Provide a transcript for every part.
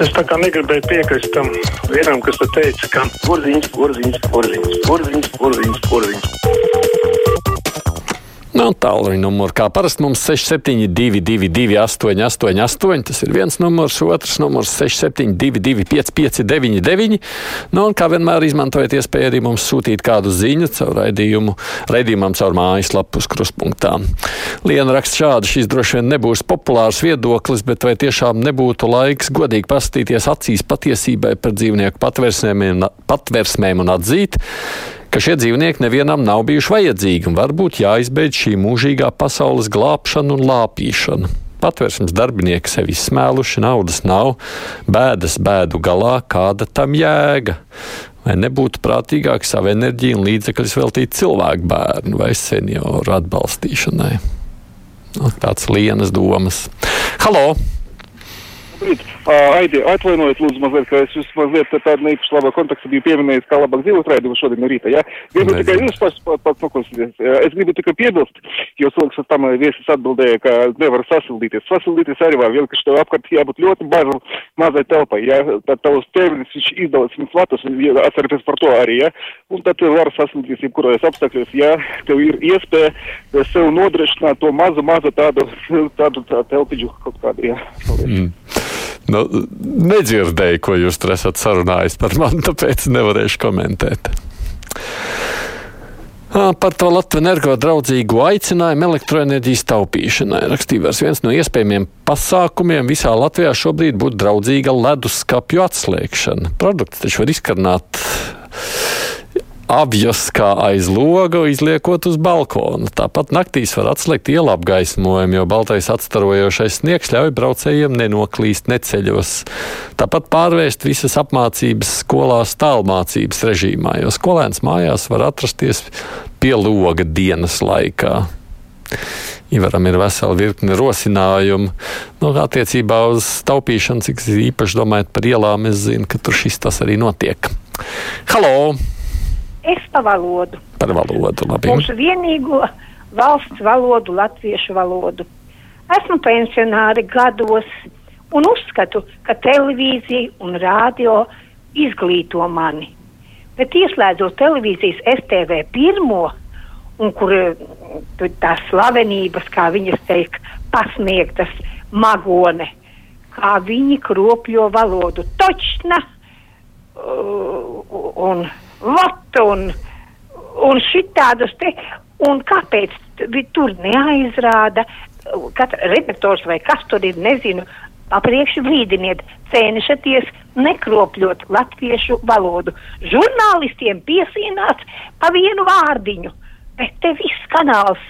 Es tā kā negribēju piekrist tam vienam, kas te teica, ka porziņš, porziņš, porziņš, porziņš, porziņš, porziņš. Nav tālruņa numurs. Kā parasti mums 6722, 888, tas ir viens numurs, otrs numurs 672, 559, nu, un kā vienmēr izmantojiet iespēju arī mums sūtīt kādu ziņu caur raidījumu, raidījumam caur mājaslapu uz kruspunktā. Liena raksta šādi, šis droši vien nebūs populārs viedoklis, bet vai tiešām nebūtu laiks godīgi pastīties acīs patiesībai par dzīvnieku patversmēm un atzīt, ka šie dzīvnieki nevienam nav bijuši vajadzīgi un varbūt jāizbeidz šī mūžīgā pasaules glābšana un lāpīšana. Patvērsmes darbinieki sevi izsmēluši, naudas nav, bēdas bēdu galā, kāda tam jēga. Vai nebūtu prātīgāk savu enerģiju un līdzekļus veltīt cilvēku bērnu vai senioru atbalstīšanai? Nu, tāds lienas domas. Halo! Labrīt. Uh, Aidi, atvainojiet, lūdzu, mazliet, ka es jūs mazliet tādu neīpaši labā kontekstu biju pieminējis, kā labāk dzīvot raidījumu šodien no rīta. Ja? Gribu tikai jūs pats pats noklausīties. Es gribu tikai piebilst, jo cilvēks tam viesis atbildēja, ka nevar sasildīties. Sasildīties arī var, vienkārši tev apkārt jābūt ļoti mazu, mazai telpai. Ja? Tad tavs ķermenis viņš izdala 100 vatus, atcerieties par to arī. Ja? Un tad tu vari sasildīties jebkuros apstākļos, ja tev ir iespēja sev nodrošināt to mazu, mazu tādu, tādu tā telpiņu kaut kādu. Ja? Mm. Nu, nedzirdēju, ko jūs tur esat sarunājis par mani, tāpēc nevarēšu komentēt. Par to Latvijas energo draudzīgu aicinājumu elektroenerģijas taupīšanai rakstīja viens no iespējamiem pasākumiem visā Latvijā šobrīd būtu draudzīga leduskapju atslēgšana. Produkts taču var izkarnāt avjas kā aiz loga, izliekot uz balkona. Tāpat naktīs var atslēgt ielu apgaismojumu, jo baltais atstarojošais sniegs ļauj braucējiem nenoklīst neceļos. Tāpat pārvērst visas apmācības skolās tālmācības režīmā, jo skolēns mājās var atrasties pie loga dienas laikā. Ivaram ir vesela virkne rosinājumu. Nu, attiecībā uz taupīšanu, cik īpaši domājat par ielām, es zinu, ka tur šis tas arī notiek. Halo! Es pa valodu. Par valodu, labi. Mūsu vienīgo valsts valodu, latviešu valodu. Esmu pensionāri gados un uzskatu, ka televīzija un rādio izglīto mani. Bet ieslēdzot televīzijas STV pirmo, un kur tās slavenības, kā viņas teikt, pasniegtas magone, kā viņi kropļo valodu. Točna! Uh, un vat un, un šitādus te, un kāpēc tur neaizrāda, katra redaktors vai kas tur ir, nezinu, apriekš brīdiniet, cenšaties nekropļot latviešu valodu. Žurnālistiem piesīnāts pa vienu vārdiņu, bet te viss kanāls,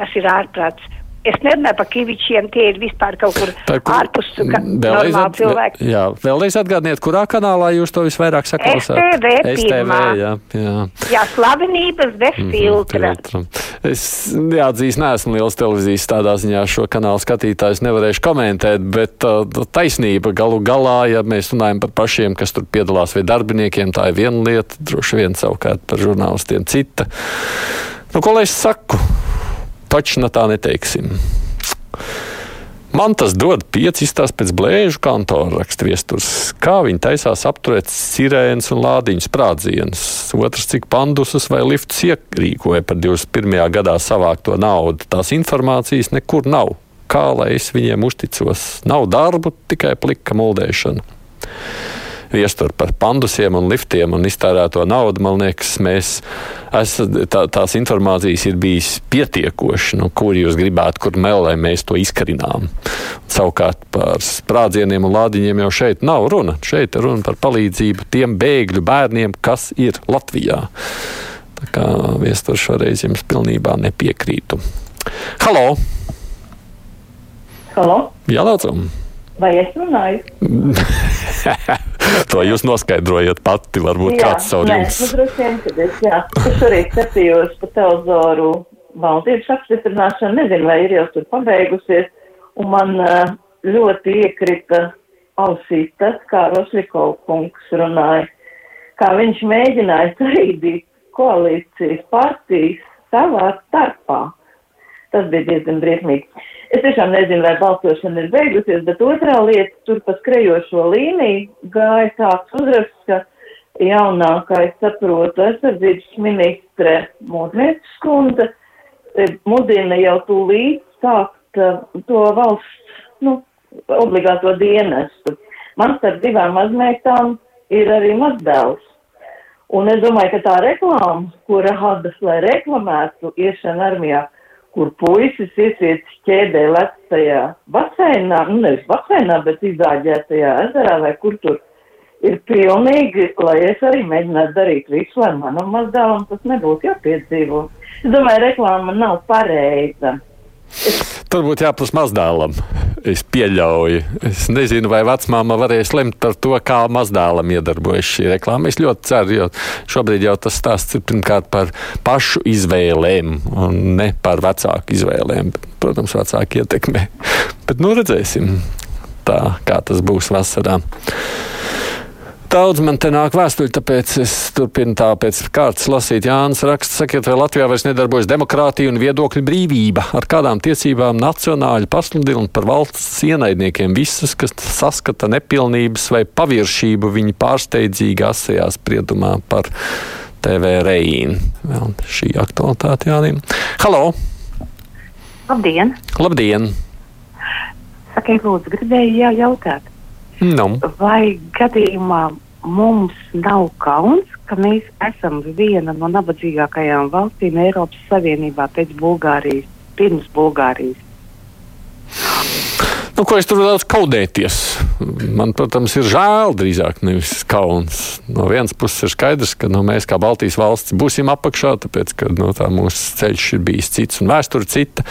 tas ir ārprāts. Es nerunāju par kivičiem, tie ir vispār kaut kur Tā, kur, ārpus vēlreiz, at, cilvēki. jā, vēlreiz atgādniet, kurā kanālā jūs to visvairāk saklausāt? STV STV, jā, jā. Jā, slavenības bez Mhm, filtra. filtra. Es jāatzīst, neesmu liels televīzijas tādā ziņā šo kanālu skatītājs, nevarēšu komentēt, bet uh, taisnība galu galā, ja mēs runājam par pašiem, kas tur piedalās vai darbiniekiem, tā ir viena lieta, droši vien savukārt par žurnālistiem cita. Nu, ko lai es saku? Taču tā neteiksim. Man tas dod pieci izstāst pēc blēžu kantora raksta viesturs. Kā viņi taisās apturēt sirēnas un lādiņu sprādzienus. Otrs, cik pandusas vai liftus ierīkoja par 21. gadā savākto naudu. Tās informācijas nekur nav. Kā lai es viņiem uzticos? Nav darbu, tikai plika muldēšana. Viestur par pandusiem un liftiem un iztērēto naudu, man liekas, mēs, es, tā, tās informācijas ir bijis pietiekoši, nu, kur jūs gribētu, kur melē mēs to izkarinām. Savukārt par sprādzieniem un lādiņiem jau šeit nav runa. Šeit runa par palīdzību tiem bēgļu bērniem, kas ir Latvijā. Tā kā viestur šoreiz jums pilnībā nepiekrītu. Halo! Halo? Jā, lūdzam! Vai es runāju? to jūs noskaidrojat pati, varbūt jā, kāds caur nē, jums. Nu, droši vien, kad es, jā, es arī skatījos pa televizoru valdības apstiprināšanu, nezinu, vai ir jau tur pabeigusies, un man uh, ļoti iekrita ausīs tas, kā Roslikov kungs runāja, kā viņš mēģināja saīdīt koalīcijas partijas savā starpā. Tas bija diezgan briesmīgi. Es tiešām nezinu, vai balsošana ir beigusies, bet otrā lieta, tur pa skrejošo līniju gāja tāds uzraksts, ka jaunā, kā es saprotu, aizsardzības ministre Mūrnieces skundze e, mudina jau tūlīt sākt uh, to valsts, nu, obligāto dienestu. Man starp divām mazmeitām ir arī mazdēls. Un es domāju, ka tā reklāma, ko rāda, lai reklamētu iešanu armijā, kur puisis iesiet ķēdē lectajā baseinā, nu nevis baseinā, bet izdāģētajā ezerā vai kur tur ir pilnīgi, lai es arī mēģinātu darīt visu, lai manam mazdēlam tas nebūtu jāpiedzīvo. Es domāju, reklāma nav pareiza. Es... Tur būtu jāprasa mazdēlam. Es pieļauju. Es nezinu, vai vecmāma varēs lemt par to, kā mazdēlam iedarbojas šī reklāma. Es ļoti ceru, jo šobrīd jau tas stāsts ir pirmkārt par pašu izvēlēm un ne par vecāku izvēlēm. Protams, vecāki ietekmē. Bet nu redzēsim, tā, kā tas būs vasarā. Daudz man te nāk vēstuļi, tāpēc es turpinu tā pēc kārtas lasīt. Jānis raksta, sakiet, vai Latvijā vairs nedarbojas demokrātija un viedokļu brīvība? Ar kādām tiesībām nacionāļi pasludina par valsts ienaidniekiem visas, kas saskata nepilnības vai paviršību viņa pārsteidzīgi asajā spriedumā par TV Reīnu. Vēl šī aktualitāte Jānim. Halo! Labdien! Labdien! Sakiet, lūdzu, gribēju jau jautāt. Nu. Vai gadījumā mums nav kauns, ka mēs esam viena no nabadzīgākajām valstīm Eiropas Savienībā pēc Bulgārijas, pirms Bulgārijas? Nu, ko es tur daudz kaudēties? Man, protams, ir žēl drīzāk nevis kauns. No vienas puses ir skaidrs, ka nu, mēs kā Baltijas valsts būsim apakšā, tāpēc, ka nu, tā mūsu ceļš ir bijis cits un vēsture cita.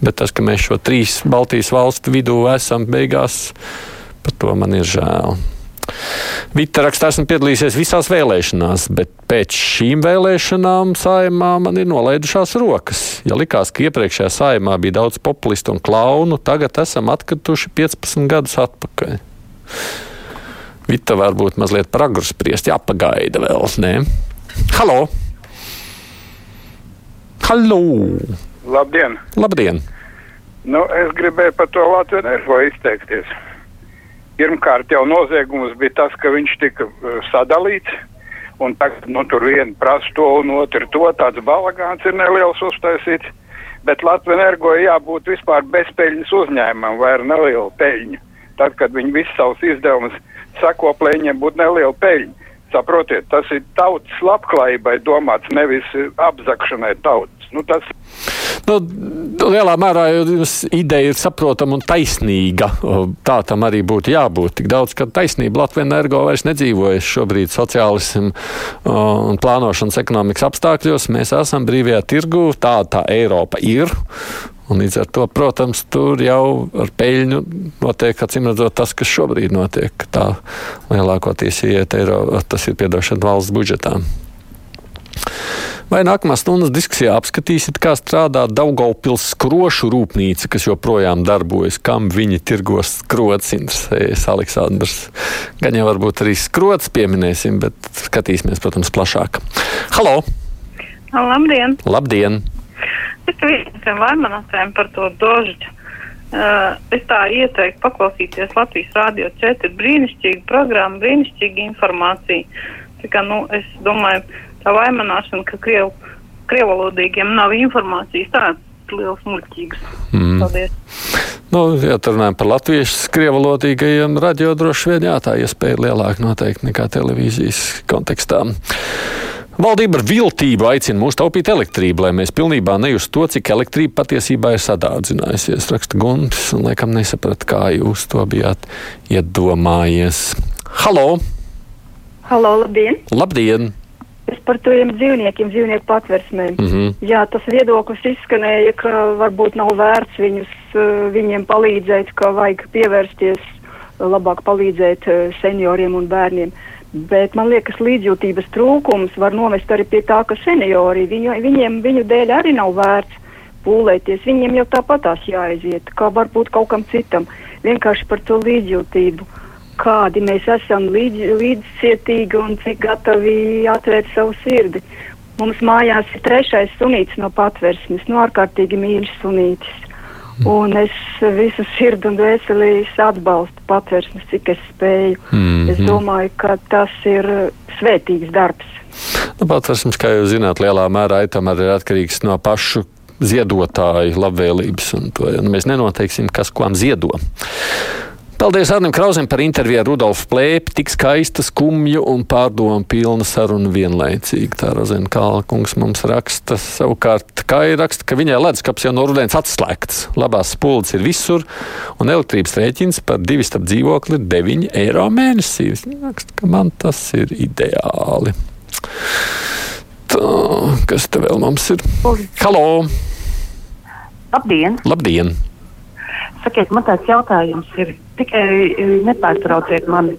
Bet tas, ka mēs šo trīs Baltijas valstu vidū esam beigās, Par to man ir žēl. Vita rakstā esmu piedalījies visās vēlēšanās, bet pēc šīm vēlēšanām saimā man ir nolaidušās rokas. Ja likās, ka iepriekšējā saimā bija daudz populistu un klaunu, tagad esam atkrituši 15 gadus atpakaļ. Vita varbūt mazliet par agru spriest, jāpagaida vēl, ne? Halo! Halo! Labdien! Labdien! Nu, es gribēju par to Latviju energo izteikties. Pirmkārt, jau noziegums bija tas, ka viņš tika uh, sadalīts. Un tagad nu, tur viena prasa to un otru to. Tāds balagāns ir neliels uztaisīts. Bet Latvijas energo jābūt vispār bezpeļņas uzņēmumam vai ar nelielu peļņu. Tad, kad viņi visus savus izdevumus sakoplē, viņiem būtu neliela peļņa. Saprotiet, tas ir tautas labklājībai domāts, nevis apzakšanai tautas. Nu, tas Nu, lielā mērā ideja ir saprotama un taisnīga. Tā tam arī būtu jābūt. Tik daudz, ka taisnība Latvijas energo vairs nedzīvojas šobrīd sociālismu un plānošanas ekonomikas apstākļos. Mēs esam brīvajā tirgu, tā tā Eiropa ir. Un līdz ar to, protams, tur jau ar peļņu notiek, acīm redzot, tas, kas šobrīd notiek. Tā lielākoties iet eiro, tas ir piedošana valsts budžetām. Vai nākamā stundas diskusijā apskatīsiet, kā strādā Daugaupils skrošu rūpnīca, kas joprojām darbojas, kam viņi tirgos skrots, interesējas Aleksandrs. Gan jau varbūt arī skrots pieminēsim, bet skatīsimies, protams, plašāk. Halo! Labdien! Labdien! Es vienam vaimanātēm par to dožģu. Uh, es tā ieteiktu paklausīties Latvijas Rādio 4. brīnišķīga programma, brīnišķīga informācija. Tā kā, nu, es domāju, tā vaimanāšana, ka krievu, krievalodīgiem nav informācijas, tāds liels muļķīgs. Mm. Paldies! Nu, ja runājam par latviešu krievalodīgajiem radio, droši vien jā, tā iespēja ir lielāka noteikti nekā televīzijas kontekstā. Valdība ar viltību aicina mūs taupīt elektrību, lai mēs pilnībā nejustu to, cik elektrība patiesībā ir sadārdzinājusies. Raksta Guntis, un laikam nesaprat, kā jūs to bijāt iedomājies. Halo! Halo, labdien! Labdien! Es par tiem dzīvniekiem, dzīvnieku patversmēm. Mm -hmm. Jā, tas viedoklis izskanēja, ka varbūt nav vērts viņus, eh, viņiem palīdzēt, ka vajag pievērsties, labāk palīdzēt eh, senioriem un bērniem. Bet man liekas, līdzjūtības trūkums var novest arī pie tā, ka seniori viņu, viņiem, viņu dēļ arī nav vērts pūlēties. Viņiem jau tāpatās jāaiziet, kā varbūt kaut kam citam. Vienkārši par to līdzjūtību. Uh, kādi mēs esam līdz, līdzcietīgi un cik gatavi atvērt savu sirdi. Mums mājās ir trešais sunīts no patversmes, no ārkārtīgi mīļš sunītis. Un es visu sirdi un dvēselī atbalstu patversmes, cik es spēju. Mm -hmm. Es domāju, ka tas ir svētīgs darbs. Nu, patversmes, kā jūs zināt, lielā mērā tomēr ir atkarīgs no pašu ziedotāju labvēlības. To, ja mēs nenoteiksim, kas kam ziedo. Paldies Arnim Krausam par interviju ar Rudolfu Plēpi. Tik skaista, skumja un pārdomu pilna saruna vienlaicīgi. Tā Rozena Kalkungs mums raksta savukārt, kā ir raksta, ka viņai leduskaps jau no rudens atslēgts. Labās spuldzes ir visur, un elektrības rēķins par divu starp dzīvokli ir 9 eiro mēnesī. Viņa raksta, ka man tas ir ideāli. Tā, kas te vēl mums ir? Halo! Labdien! Labdien! Sakiet, man tāds jautājums ir tikai e, nepārtrauciet mani.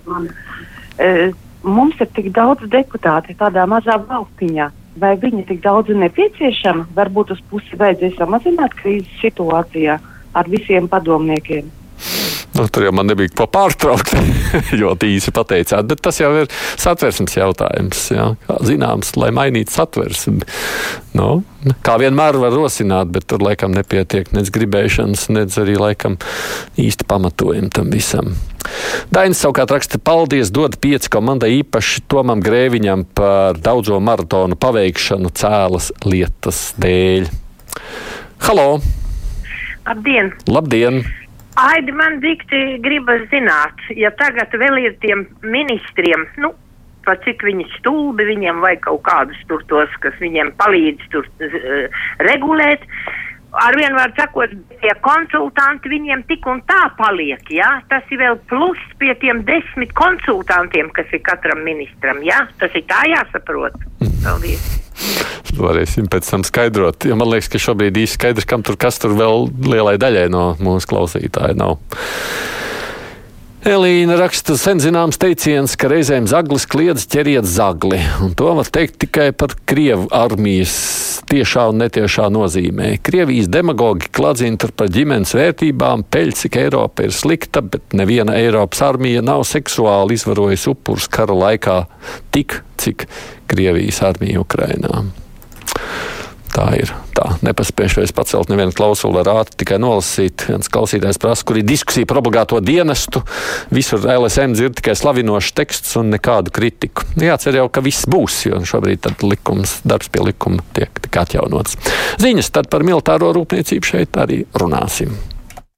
E, mums ir tik daudz deputāti tādā mazā valstiņā. Vai viņi tik daudz ir nepieciešami? Varbūt uz pusi vajadzēs samazināt krīzes situācijā ar visiem padomniekiem. Nu, tur jau man nebija ko pārtraukt, ļoti īsi pateicāt, bet tas jau ir satversmes jautājums. Jā. Kā zināms, lai mainītu satversmi. Nu, kā vienmēr var rosināt, bet tur laikam nepietiek nec gribēšanas, nec arī laikam īsti pamatojumi tam visam. Dainis savukārt raksta, paldies, dod pieci komandai īpaši Tomam Grēviņam par daudzo maratonu paveikšanu cēlas lietas dēļ. Halo! Labdien! Labdien! Aidi, man dikti gribas zināt, ja tagad vēl ir tiem ministriem, nu, pa cik viņi stulbi, viņiem vajag kaut kādus tur tos, kas viņiem palīdz tur uh, regulēt. Arvien var sakot, tie konsultanti viņiem tik un tā paliek, jā, ja? tas ir vēl plus pie tiem desmit konsultantiem, kas ir katram ministram, jā, ja? tas ir tā jāsaprot. Paldies! Varēsim pēc tam skaidrot. Jo man liekas, ka šobrīd īsti skaidrs, kam tur kas tur vēl lielai daļai no mūsu klausītāju nav. Elīna raksta sen zināms teiciens, ka reizēm zaglis kliedz ķeriet zagli, un to var teikt tikai par Krievu armijas tiešā un netiešā nozīmē. Krievijas demagogi kladzina tur par ģimenes vērtībām, peļ, cik Eiropa ir slikta, bet neviena Eiropas armija nav seksuāli izvarojusi upurus kara laikā tik, cik Krievijas armija Ukrainā. Tā ir. Tā nepaspējuši vairs pacelt nevienu klausuli ar ātri, tikai nolasīt. Viens klausītājs prasa, kur ir diskusija par obligāto dienestu. Visur LSM dzird tikai slavinošs teksts un nekādu kritiku. Jācer jau, ka viss būs, jo šobrīd likums, darbs pie likuma tiek atjaunots. Ziņas tad par militāro rūpniecību šeit arī runāsim.